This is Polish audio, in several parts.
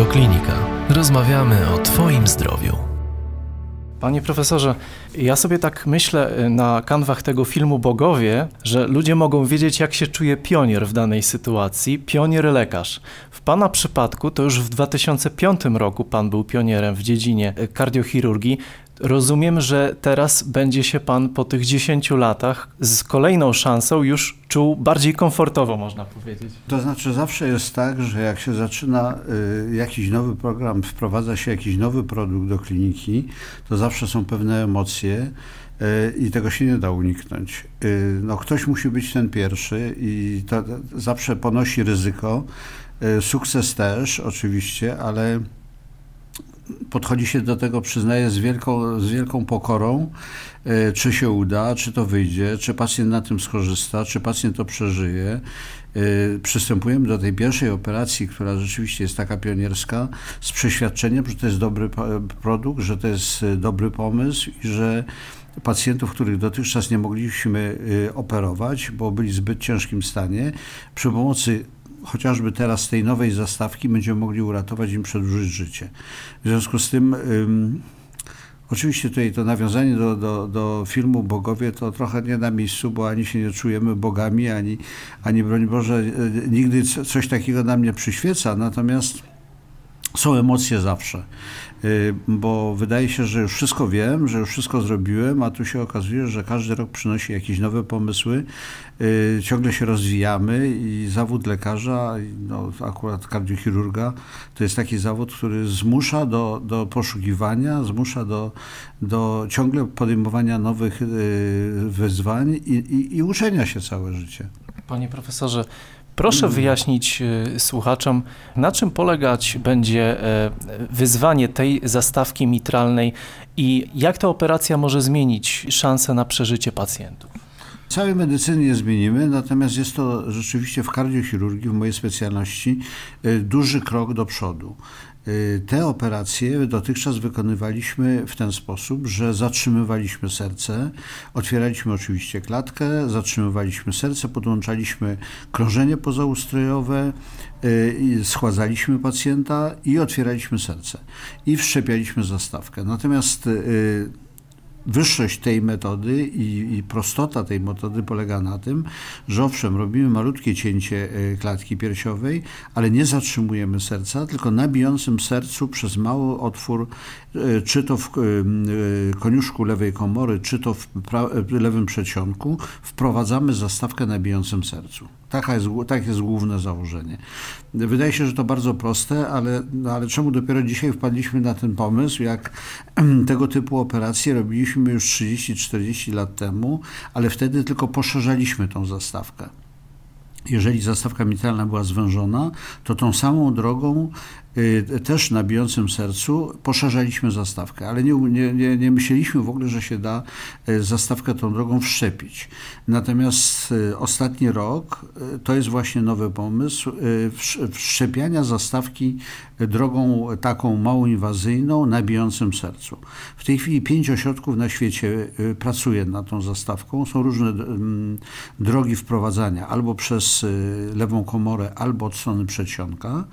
Radioklinika. Rozmawiamy o Twoim zdrowiu. Panie profesorze, ja sobie tak myślę y, na kanwach tego filmu Bogowie, że ludzie mogą wiedzieć, jak się czuje pionier w danej sytuacji, pionier lekarz. W Pana przypadku to już w 2005 roku Pan był pionierem w dziedzinie y, kardiochirurgii. Rozumiem, że teraz będzie się Pan po tych 10 latach z kolejną szansą już czuł bardziej komfortowo, można powiedzieć. To znaczy zawsze jest tak, że jak się zaczyna y, jakiś nowy program, wprowadza się jakiś nowy produkt do kliniki, to zawsze są pewne emocje y, i tego się nie da uniknąć. Y, no, ktoś musi być ten pierwszy i to zawsze ponosi ryzyko. Sukces też oczywiście, ale podchodzi się do tego, przyznaję, z wielką, z wielką pokorą, e, czy się uda, czy to wyjdzie, czy pacjent na tym skorzysta, czy pacjent to przeżyje. E, przystępujemy do tej pierwszej operacji, która rzeczywiście jest taka pionierska, z przeświadczeniem, że to jest dobry produkt, że to jest e, dobry pomysł i że pacjentów, których dotychczas nie mogliśmy operować, bo byli w zbyt ciężkim stanie, przy pomocy chociażby teraz z tej nowej zastawki będziemy mogli uratować im, przedłużyć życie. W związku z tym ym, Oczywiście tutaj to nawiązanie do, do, do filmu Bogowie to trochę nie na miejscu, bo ani się nie czujemy bogami, ani, ani broń Boże, y, nigdy coś takiego nam nie przyświeca, natomiast są emocje zawsze. Y, bo wydaje się, że już wszystko wiem, że już wszystko zrobiłem, a tu się okazuje, że każdy rok przynosi jakieś nowe pomysły, y, ciągle się rozwijamy i zawód lekarza, no akurat kardiochirurga, to jest taki zawód, który zmusza do, do poszukiwania, zmusza do, do ciągle podejmowania nowych y, wyzwań i, i, i uczenia się całe życie. Panie profesorze, Proszę mm. wyjaśnić y, słuchaczom, na czym polegać będzie e, wyzwanie tej zastawki mitralnej i jak ta operacja może zmienić szanse na przeżycie pacjentów? Całej medycyny nie zmienimy, natomiast jest to rzeczywiście w kardiochirurgii, w mojej specjalności, y, duży krok do przodu. Y, te operacje dotychczas wykonywaliśmy w ten sposób, że zatrzymywaliśmy serce, otwieraliśmy oczywiście klatkę, zatrzymywaliśmy serce, podłączaliśmy krążenie pozaustrojowe, y, schładzaliśmy pacjenta i otwieraliśmy serce i wszczepialiśmy zastawkę. Natomiast y, wyższość tej metody i, i, prostota tej metody polega na tym, że owszem, robimy malutkie cięcie e, klatki piersiowej, ale nie zatrzymujemy serca, tylko na bijącym sercu przez mały otwór, e, czy to w e, koniuszku lewej komory, czy to w lewym przedsionku, wprowadzamy zastawkę na bijącym sercu. Taka jest, tak jest główne założenie. Wydaje się, że to bardzo proste, ale, no ale czemu dopiero dzisiaj wpadliśmy na ten pomysł, jak tego typu operacje robiliśmy już 30-40 lat temu, ale wtedy tylko poszerzaliśmy tą zastawkę. Jeżeli zastawka mitralna była zwężona, to tą samą drogą też na bijącym sercu poszerzaliśmy zastawkę, ale nie, nie, nie myśleliśmy w ogóle, że się da y, zastawkę tą drogą wszczepić. Natomiast y, ostatni rok to jest właśnie nowy pomysł wszczepiania zastawki drogą taką mało inwazyjną na bijącym sercu. W tej chwili pięć ośrodków na świecie pracuje nad tą zastawką. Są różne drogi wprowadzania, albo przez lewą komorę, albo od strony przedsionka.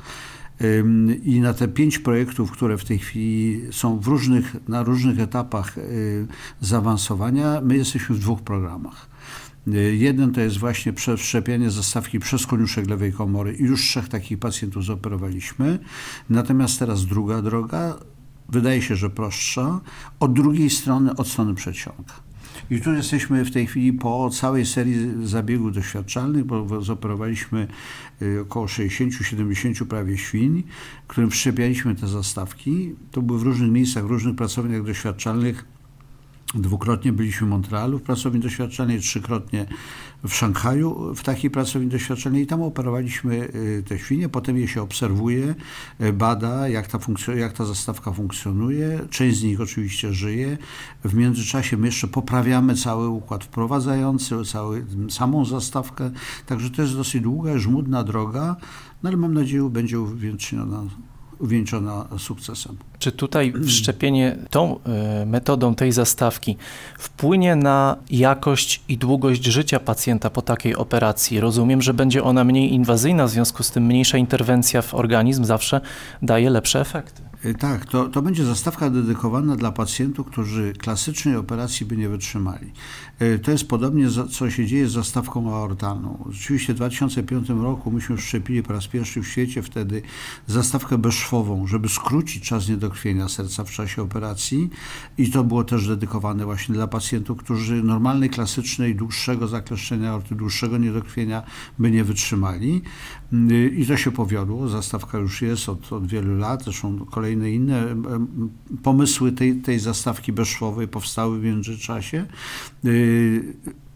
I na te pięć projektów, które w tej chwili są w różnych, na różnych etapach y, zaawansowania, my jesteśmy w dwóch programach. Y, jeden to jest właśnie wszczepianie zastawki przez koniuszek lewej komory i już trzech takich pacjentów zoperowaliśmy. Natomiast teraz druga droga, wydaje się, że prostsza, od drugiej strony, od strony przedsionka. I tu jesteśmy w tej chwili po całej serii zabiegów doświadczalnych, bo zoperowaliśmy y, około 60-70 prawie świń, którym wszczepialiśmy te zastawki. To były w różnych miejscach, w różnych pracowniach doświadczalnych Dwukrotnie byliśmy w Montrealu w pracowni doświadczalnej, trzykrotnie w Szanghaju w takiej pracowni doświadczalnej i tam operowaliśmy y, te świnie. Potem je się obserwuje, y, bada, jak ta, jak ta zastawka funkcjonuje. Część z nich oczywiście żyje. W międzyczasie my jeszcze poprawiamy cały układ wprowadzający, cały, samą zastawkę. Także to jest dosyć długa, żmudna droga, no ale mam nadzieję, będzie uwiększona uwieńczona sukcesem. Czy tutaj wszczepienie tą e, metodą tej zastawki wpłynie na jakość i długość życia pacjenta po takiej operacji? Rozumiem, że będzie ona mniej inwazyjna, w związku z tym mniejsza interwencja w organizm zawsze daje lepsze efekty. Y, tak, to, to będzie zastawka dedykowana dla pacjentów, którzy klasycznej operacji by nie wytrzymali. Y, to jest podobnie, co się dzieje z zastawką aortalną. Rzeczywiście w 2005 roku myśmy wszczepili po raz pierwszy w świecie wtedy zastawkę bezszwową, żeby skrócić czas niedokrwienia serca w czasie operacji i to było też dedykowane właśnie dla pacjentów, którzy normalnej, klasycznej, dłuższego zakleszczenia aorty, dłuższego niedokrwienia by nie wytrzymali. Y, I to się powiodło. Zastawka już jest od, od wielu lat, zresztą kolejne inne pomysły tej, tej zastawki bezszwowej powstały w międzyczasie.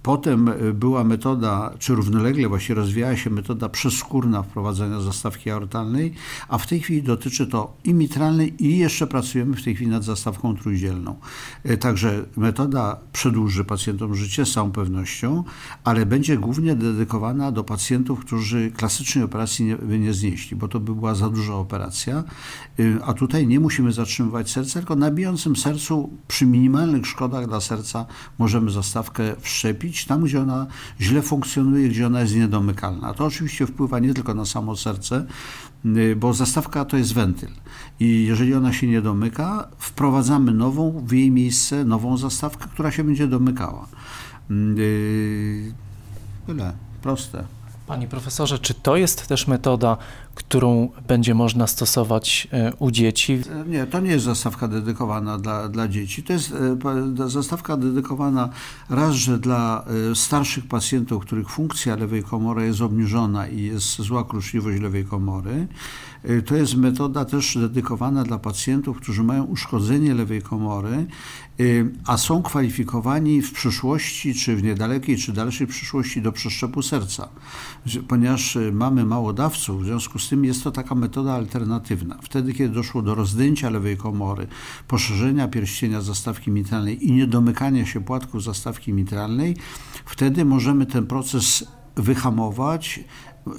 Potem e, była metoda, czy równolegle właśnie rozwijała się metoda przeskórna wprowadzania zastawki aortalnej, a w tej chwili dotyczy to i mitralnej i jeszcze pracujemy w tej chwili nad zastawką trójdzielną. E, także metoda przedłuży pacjentom życie z całą pewnością, ale będzie głównie dedykowana do pacjentów, którzy klasycznej operacji nie, by nie znieśli, bo to by była za duża operacja, e, a tutaj nie musimy zatrzymywać serca, tylko na bijącym sercu przy minimalnych szkodach dla serca możemy zastawkę wszczepić tam, gdzie ona źle funkcjonuje, gdzie ona jest niedomykalna. To oczywiście wpływa nie tylko na samo serce, y, bo zastawka to jest wentyl. I jeżeli ona się nie domyka, wprowadzamy nową, w jej miejsce nową zastawkę, która się będzie domykała. Y, tyle. Proste. Panie profesorze, czy to jest też metoda, którą będzie można stosować e, u dzieci? Nie, to nie jest zastawka dedykowana dla, dla dzieci. To jest e, zastawka dedykowana raz, że dla e, starszych pacjentów, których funkcja lewej komory jest obniżona i jest zła kruczliwość lewej komory. To jest metoda też dedykowana dla pacjentów, którzy mają uszkodzenie lewej komory, a są kwalifikowani w przyszłości, czy w niedalekiej, czy dalszej przyszłości do przeszczepu serca. Ponieważ mamy mało dawców, w związku z tym jest to taka metoda alternatywna. Wtedy, kiedy doszło do rozdęcia lewej komory, poszerzenia pierścienia zastawki mitralnej i niedomykania się płatków zastawki mitralnej, wtedy możemy ten proces wyhamować,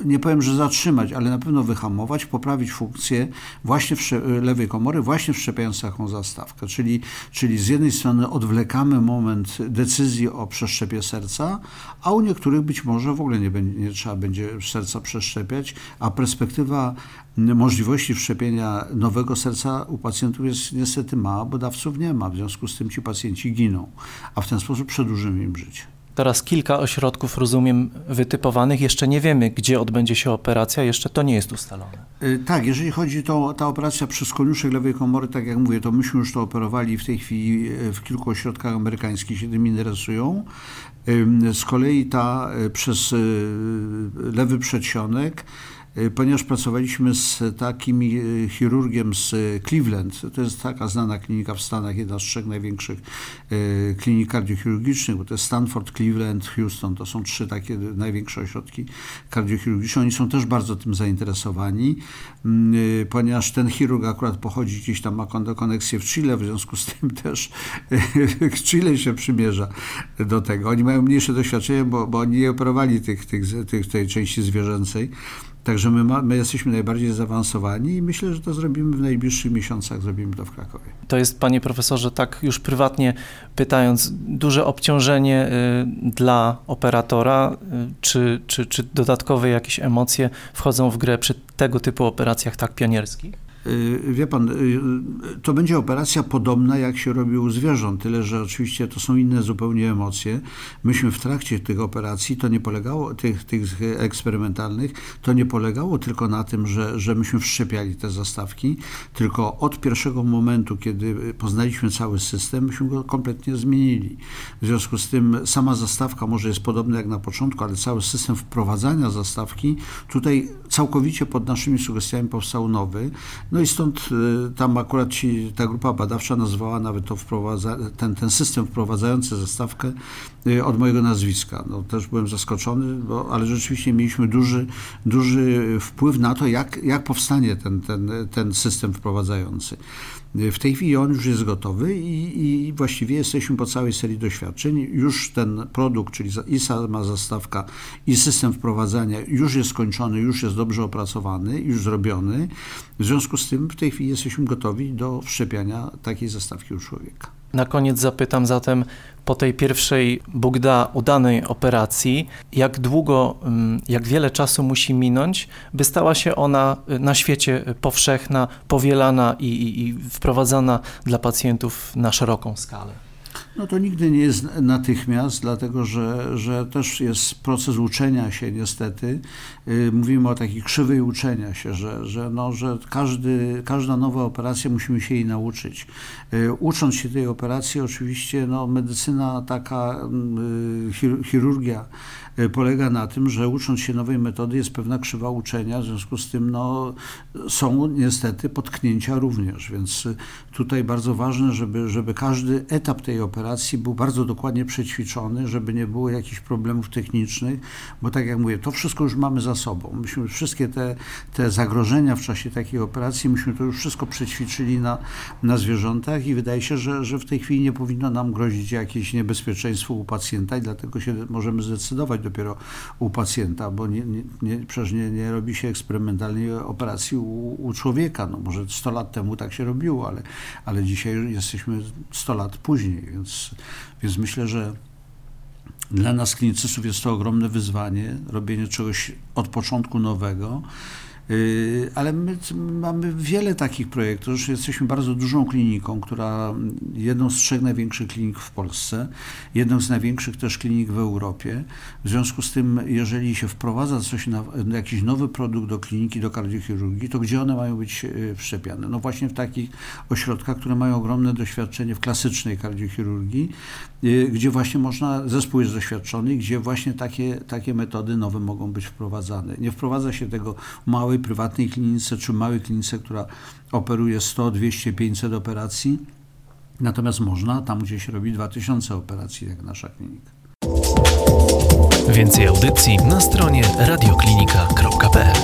nie powiem, że zatrzymać, ale na pewno wyhamować, poprawić funkcję właśnie lewej komory, właśnie wszczepiając taką zastawkę. Czyli, czyli z jednej strony odwlekamy moment decyzji o przeszczepie serca, a u niektórych być może w ogóle nie, będzie, nie trzeba będzie serca przeszczepiać, a perspektywa możliwości wszczepienia nowego serca u pacjentów jest niestety mała, bo dawców nie ma, w związku z tym ci pacjenci giną, a w ten sposób przedłużymy im życie. Teraz kilka ośrodków, rozumiem, wytypowanych. Jeszcze nie wiemy, gdzie odbędzie się operacja, jeszcze to nie jest ustalone. Y, tak, jeżeli chodzi o ta operacja przez koniuszek lewej komory, tak jak mówię, to myśmy już to operowali w tej chwili y, w kilku ośrodkach amerykańskich się tym interesują. Z kolei ta y, przez lewy przedsionek ponieważ pracowaliśmy z takim y, chirurgiem z Cleveland. To jest taka znana klinika w Stanach, jedna z trzech największych y, klinik kardiochirurgicznych, bo to jest Stanford, Cleveland, Houston. To są trzy takie największe ośrodki kardiochirurgiczne. Oni są też bardzo tym zainteresowani, mm, ponieważ ten chirurg akurat pochodzi gdzieś tam, ma koneksję w Chile, w związku z tym też Chile się przymierza do tego. Oni mają mniejsze doświadczenie, bo, bo oni nie operowali tych, tych, tych, tej części zwierzęcej. Także my, ma, my jesteśmy najbardziej zaawansowani i myślę, że to zrobimy w najbliższych miesiącach, zrobimy to w Krakowie. To jest, panie profesorze, tak już prywatnie pytając, duże obciążenie y, dla operatora, y, czy, czy, czy dodatkowe jakieś emocje wchodzą w grę przy tego typu operacjach tak pionierskich? Y, wie pan, y, to będzie operacja podobna jak się robi u zwierząt, tyle że oczywiście to są inne zupełnie emocje. Myśmy w trakcie tych operacji, to nie polegało, tych, tych eksperymentalnych, to nie polegało tylko na tym, że, że myśmy wszczepiali te zastawki, tylko od pierwszego momentu, kiedy poznaliśmy cały system, myśmy go kompletnie zmienili. W związku z tym sama zastawka może jest podobna jak na początku, ale cały system wprowadzania zastawki tutaj całkowicie pod naszymi sugestiami powstał nowy. No i stąd y, tam akurat ci, ta grupa badawcza nazwała nawet to wprowadza, ten, ten system wprowadzający zastawkę y, od mojego nazwiska. No, też byłem zaskoczony, bo, ale rzeczywiście mieliśmy duży, duży wpływ na to, jak, jak powstanie ten, ten, ten system wprowadzający. W tej chwili on już jest gotowy i, i właściwie jesteśmy po całej serii doświadczeń. Już ten produkt, czyli i sama zastawka, i system wprowadzania już jest skończony, już jest dobrze opracowany, już zrobiony. W związku z tym w tej chwili jesteśmy gotowi do wszczepiania takiej zastawki u człowieka. Na koniec zapytam zatem, po tej pierwszej Bóg da udanej operacji, jak długo, mm, jak wiele czasu musi minąć, by stała się ona y, na świecie powszechna, powielana i, i, i wprowadzana dla pacjentów na szeroką skalę? No to nigdy nie jest natychmiast, dlatego że, że też jest proces uczenia się niestety. Y, mówimy o takiej krzywej uczenia się, że, że, no, że każdy, każda nowa operacja musimy się jej nauczyć. Y, ucząc się tej operacji oczywiście no, medycyna taka, mm, chirurgia Y, polega na tym, że ucząc się nowej metody jest pewna krzywa uczenia, w związku z tym no, są niestety potknięcia również, więc y, tutaj bardzo ważne, żeby, żeby każdy etap tej operacji był bardzo dokładnie przećwiczony, żeby nie było jakichś problemów technicznych, bo tak jak mówię, to wszystko już mamy za sobą. Myśmy wszystkie te, te zagrożenia w czasie takiej operacji, myśmy to już wszystko przećwiczyli na, na zwierzętach i wydaje się, że, że w tej chwili nie powinno nam grozić jakieś niebezpieczeństwo u pacjenta i dlatego się możemy zdecydować dopiero u pacjenta, bo nie, nie, nie, przecież nie, nie robi się eksperymentalnej operacji u, u, człowieka. No może 100 lat temu tak się robiło, ale, ale dzisiaj jesteśmy 100 lat później, więc, więc myślę, że dla nas klinicystów jest to ogromne wyzwanie, robienie czegoś od początku nowego. Y, ale my mamy wiele takich projektów. Już jesteśmy bardzo dużą kliniką, która jedną z trzech największych klinik w Polsce, jedną z największych też klinik w Europie. W związku z tym, jeżeli się wprowadza coś, na, jakiś nowy produkt do kliniki, do kardiochirurgii, to gdzie one mają być y, wszczepiane? No właśnie w takich ośrodkach, które mają ogromne doświadczenie w klasycznej kardiochirurgii, y, gdzie właśnie można, zespół jest doświadczony, gdzie właśnie takie, takie metody nowe mogą być wprowadzane. Nie wprowadza się tego małej prywatnej klinice czy małej klinice, która operuje 100, 200, 500 operacji. Natomiast można tam, gdzie się robi 2000 operacji, jak nasza klinika. Więcej audycji na stronie radioklinika.pl